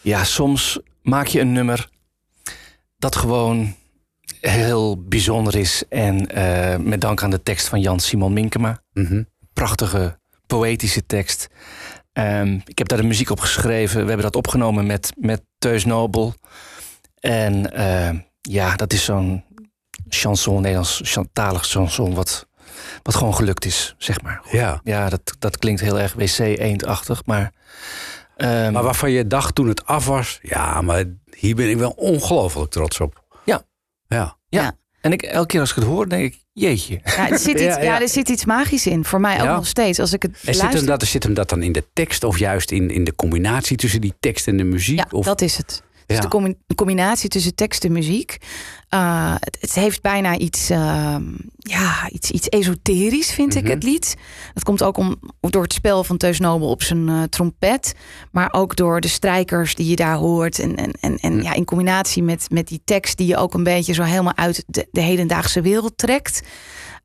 Ja, soms maak je een nummer dat gewoon heel bijzonder is. En eh, met dank aan de tekst van Jan Simon Minkema. Mhm. Prachtige poëtische tekst. Ehm, ik heb daar de muziek op geschreven. We hebben dat opgenomen met, met Teus Nobel. En eh, ja, dat is zo'n chanson, Nederlands chantalig chanson... Wat, wat gewoon gelukt is, zeg maar. Ja. Ja, dat, dat klinkt heel erg wc-eendachtig, maar... ehm, Maar waarvan je dacht toen het af was... ja, maar hier ben ik wel ongelooflijk trots op. Ja. Ja. Ja. En ik, elke keer als ik het hoor, denk ik, jeetje. Ja, er zit [laughs] iets, Ja, ja, ja. er zit iets magisch in. Voor mij ook nog steeds. Als ik het En zit hem, dat, zit hem dat dan in de tekst of juist in, in de combinatie tussen die tekst en de muziek? Ja, of, dat is het. Dus de combi- de combinatie tussen tekst en muziek. Uh, het, het heeft bijna iets, uh, ja, iets, iets esoterisch, vind Mhm. ik, het lied. Dat komt ook om, door het spel van Teus Nobel op zijn uh, trompet. Maar ook door de strijkers die je daar hoort. En, en, en, en Mhm. ja, in combinatie met, met die tekst die je ook een beetje zo helemaal uit de, de hedendaagse wereld trekt.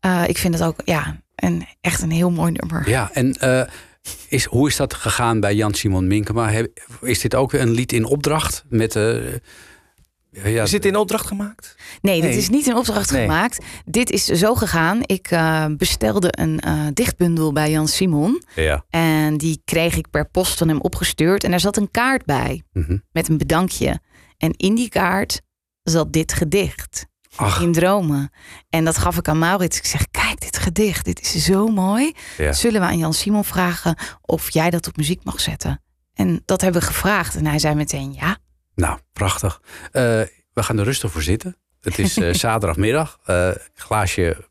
Uh, ik vind het ook ja, een, echt een heel mooi nummer. Ja, en uh, is, hoe is dat gegaan bij Jan Simon Minkema? Is dit ook een lied in opdracht met... Uh, ja, is dit in opdracht gemaakt? Nee, dit nee. is niet in opdracht nee. gemaakt. Dit is zo gegaan. Ik uh, bestelde een uh, dichtbundel bij Jan Simon. Ja. En die kreeg ik per post van hem opgestuurd. En daar zat een kaart bij. Mm -hmm. Met een bedankje. En in die kaart zat dit gedicht. Ach. In dromen. En dat gaf ik aan Maurits. Ik zeg, kijk, dit gedicht, dit is zo mooi. Ja. Zullen we aan Jan Simon vragen of jij dat op muziek mag zetten? En dat hebben we gevraagd. En hij zei meteen ja. Nou, prachtig. Uh, we gaan er rustig voor zitten. Het is uh, [laughs] zaterdagmiddag. Uh, glaasje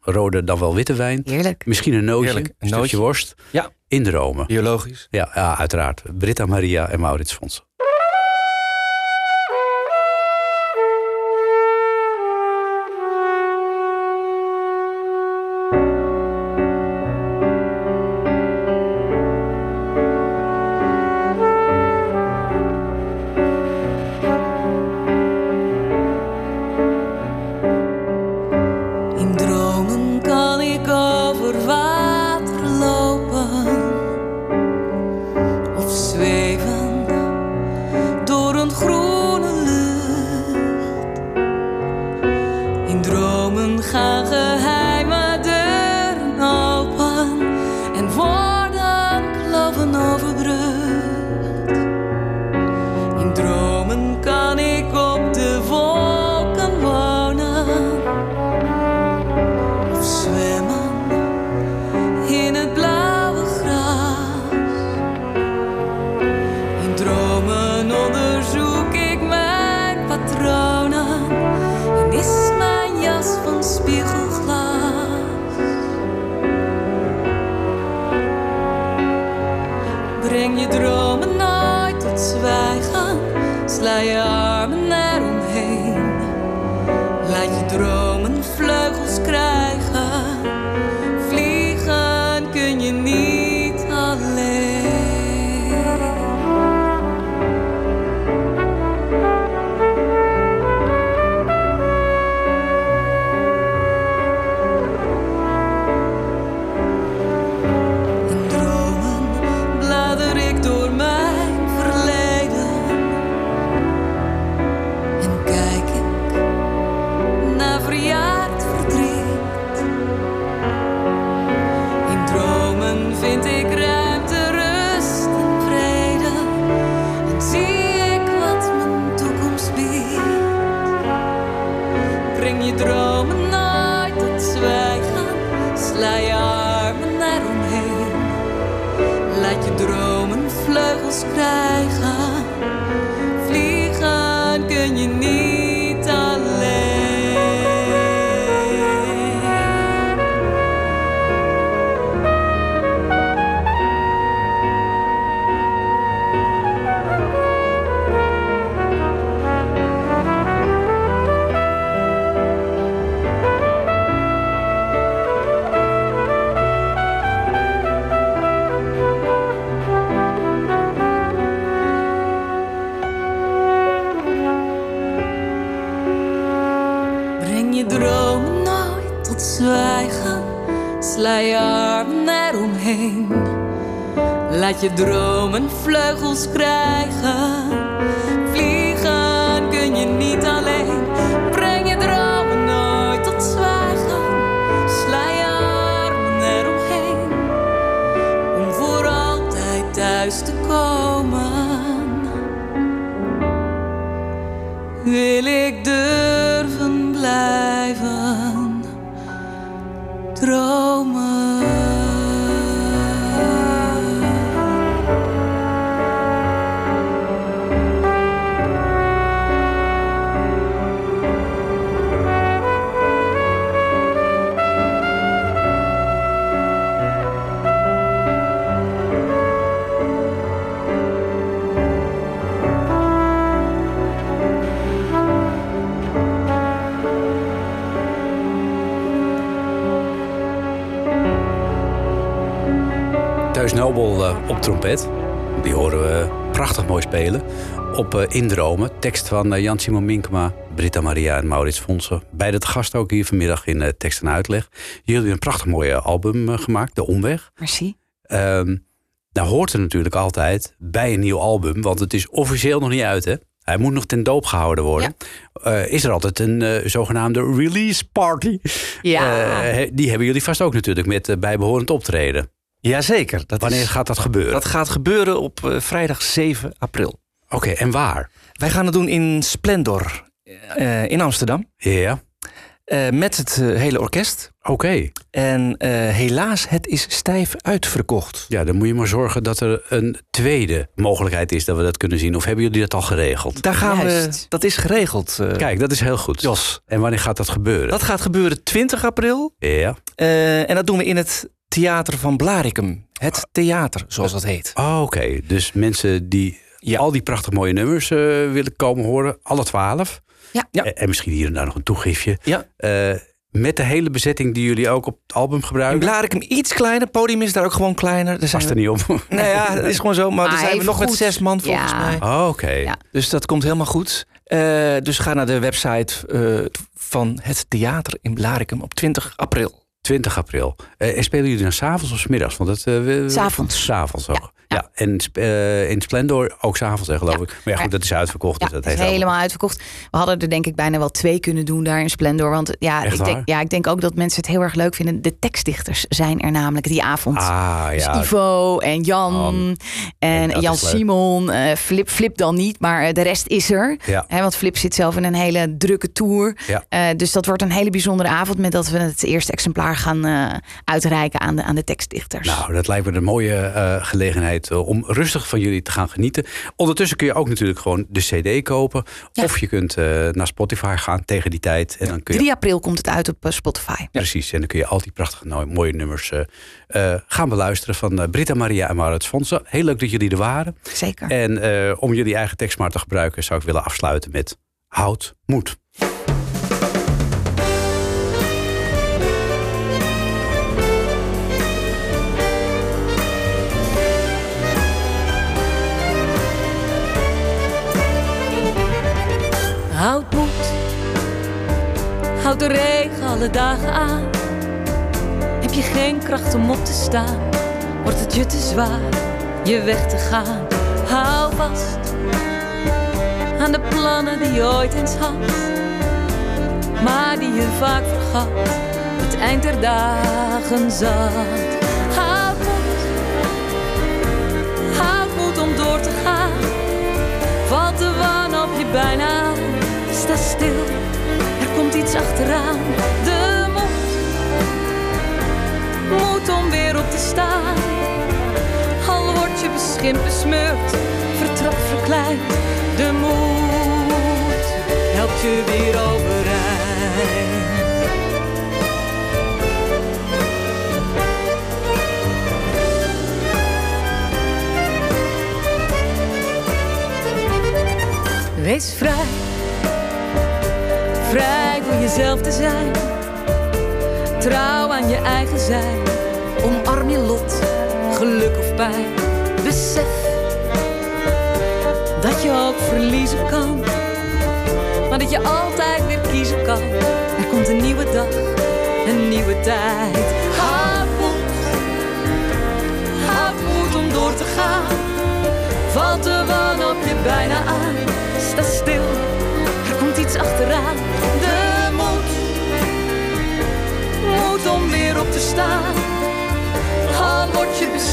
rode, dan wel witte wijn. Heerlijk. Misschien een nootje, Heerlijk. een, stukje nootje. worst. Ja. In dromen. Biologisch. Ja, ja, uiteraard. Britta Maria en Maurits Fonsen. Je armen eromheen. Laat je dromen vleugels krijgen, vliegen kun je niet alleen. Breng je dromen nooit tot zwijgen, sla je armen eromheen. Om voor altijd thuis te komen wil ik trompet. Die horen we prachtig mooi spelen. Op eh, Indromen. Tekst van eh, Jan-Simon Minkema, Britta Maria en Maurits Fonsen. Beide te gast ook hier vanmiddag in eh, Tekst en Uitleg. Jullie hebben een prachtig mooi album gemaakt, De Omweg. Merci. Ehm daar hoort er natuurlijk altijd bij een nieuw album, want het is officieel nog niet uit, hè? Hij moet nog ten doop gehouden worden. Is er altijd een zogenaamde release party? Ja. Die hebben jullie vast ook natuurlijk met eh, bijbehorend optreden. Jazeker. Dat Wanneer is- gaat dat gebeuren? Dat gaat gebeuren op eh, vrijdag 7 april. Oké, en waar? Wij gaan het doen in Splendor eh, in Amsterdam. Ja, eh, met het hele orkest. oké. En eh, helaas, het is stijf uitverkocht. Ja, dan moet je maar zorgen dat er een tweede mogelijkheid is dat we dat kunnen zien. Of hebben jullie dat al geregeld? Daar gaan we, dat is geregeld. Kijk, dat is heel goed. Jos. En wanneer gaat dat gebeuren? Dat gaat gebeuren 20 april. Ja. eh, en dat doen we in het Theater van Blarikum. Het theater, zoals dat heet. Oh, Oké, dus mensen die Ja. al die prachtig mooie nummers eh, willen komen horen, alle twaalf. Ja. Ja. En, en misschien hier en daar nog een toegiftje. Ja. Eh, met de hele bezetting die jullie ook op het album In gebruiken. Blarikum iets kleiner. Het podium is daar ook gewoon kleiner. Er zijn Past er niet op. Nou ja, dat is gewoon zo. Maar Ah, dan zijn we nog met zes man volgens Ja. mij. Oh, Oké. Ja. Dus dat komt helemaal goed. Eh, dus ga naar de website eh, van het theater in Blarikum op 20 april. 20 april. Eh, en spelen jullie dan s'avonds of 's middags? Want dat, eh, we- we- S'avonds. S'avonds ook. Ja, en eh, in Splendor ook s'avonds, geloof ik. Maar ja, goed, dat is uitverkocht. Dus dat is helemaal uitverkocht. We hadden er denk ik bijna wel twee kunnen doen daar in Splendor. Want ja, ik denk, ja, ik denk ook dat mensen het heel erg leuk vinden. De tekstdichters zijn er namelijk die avond. Ah, Dus ja. Ivo en Jan en Jan. Simon. eh, Flip, Flip dan niet, maar eh, de rest is er. Want Flip zit zelf in een hele drukke tour. Dus dat wordt een hele bijzondere avond met dat we het eerste exemplaar gaan uitreiken aan de, aan de tekstdichters. Nou, dat lijkt me een mooie gelegenheid eh, om rustig van jullie te gaan genieten. Ondertussen kun je ook natuurlijk gewoon de CD kopen. Ja. Of je kunt eh, naar Spotify gaan tegen die tijd. En dan kun je 3 april komt het uit op eh, Spotify. Precies, en dan kun je al die prachtige nou, mooie nummers gaan beluisteren van Britta Maria en Maurits Fonsen. Heel leuk dat jullie er waren. Zeker. En om jullie eigen tekst maar te gebruiken, zou ik willen afsluiten met Houd moed. Houd moed, houd de regen alle dagen aan. Heb je geen kracht om op te staan, wordt het je te zwaar je weg te gaan. Hou vast aan de plannen die je ooit eens had, maar die je vaak vergat. Het eind der dagen zat. Houd moed, houd moed om door te gaan. Valt de wanhoop je bijna? Stil, er komt iets achteraan. De moed, moed om weer op te staan. Al word je beschimpt, besmeurt, vertrapt, verkleind. De moed helpt je weer overeind. Wees vrij, vrij voor jezelf te zijn. Trouw aan je eigen zijn, omarm je lot, geluk of pijn. Besef dat je ook verliezen kan, maar dat je altijd weer kiezen kan. Er komt een nieuwe dag, een nieuwe tijd.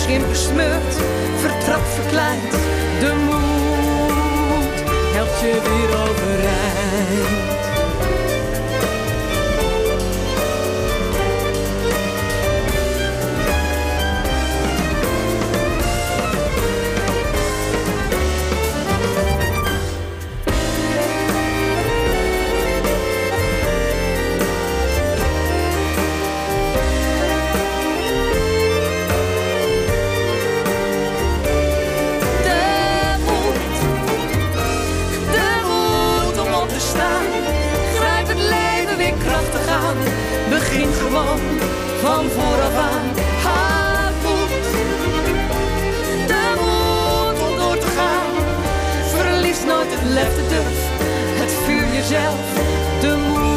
Beschimpt, besmeurd, vertrapt, verkleind. De moed helpt je weer overeind. Van vooraf aan. Houd moed, de moed om door te gaan. Verlies nooit het lef, de durf, het vuur jezelf. De moed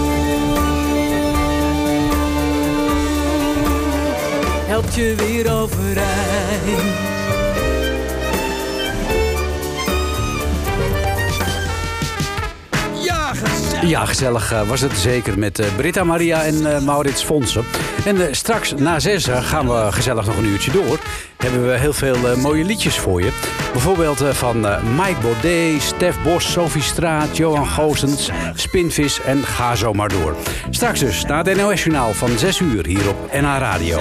helpt je weer overeind. Ja, gezellig eh, was het zeker met eh, Britta Maria en eh, Maurits Fonsen. En straks na zes gaan we gezellig nog een uurtje door. Hebben we heel veel mooie liedjes voor je. Bijvoorbeeld van Mike Baudet, Stef Bos, Sophie Straat, Johan Goosens, Spinvis en ga zo maar door. Straks dus na het NOS Journaal van 6 uur hier op NH Radio.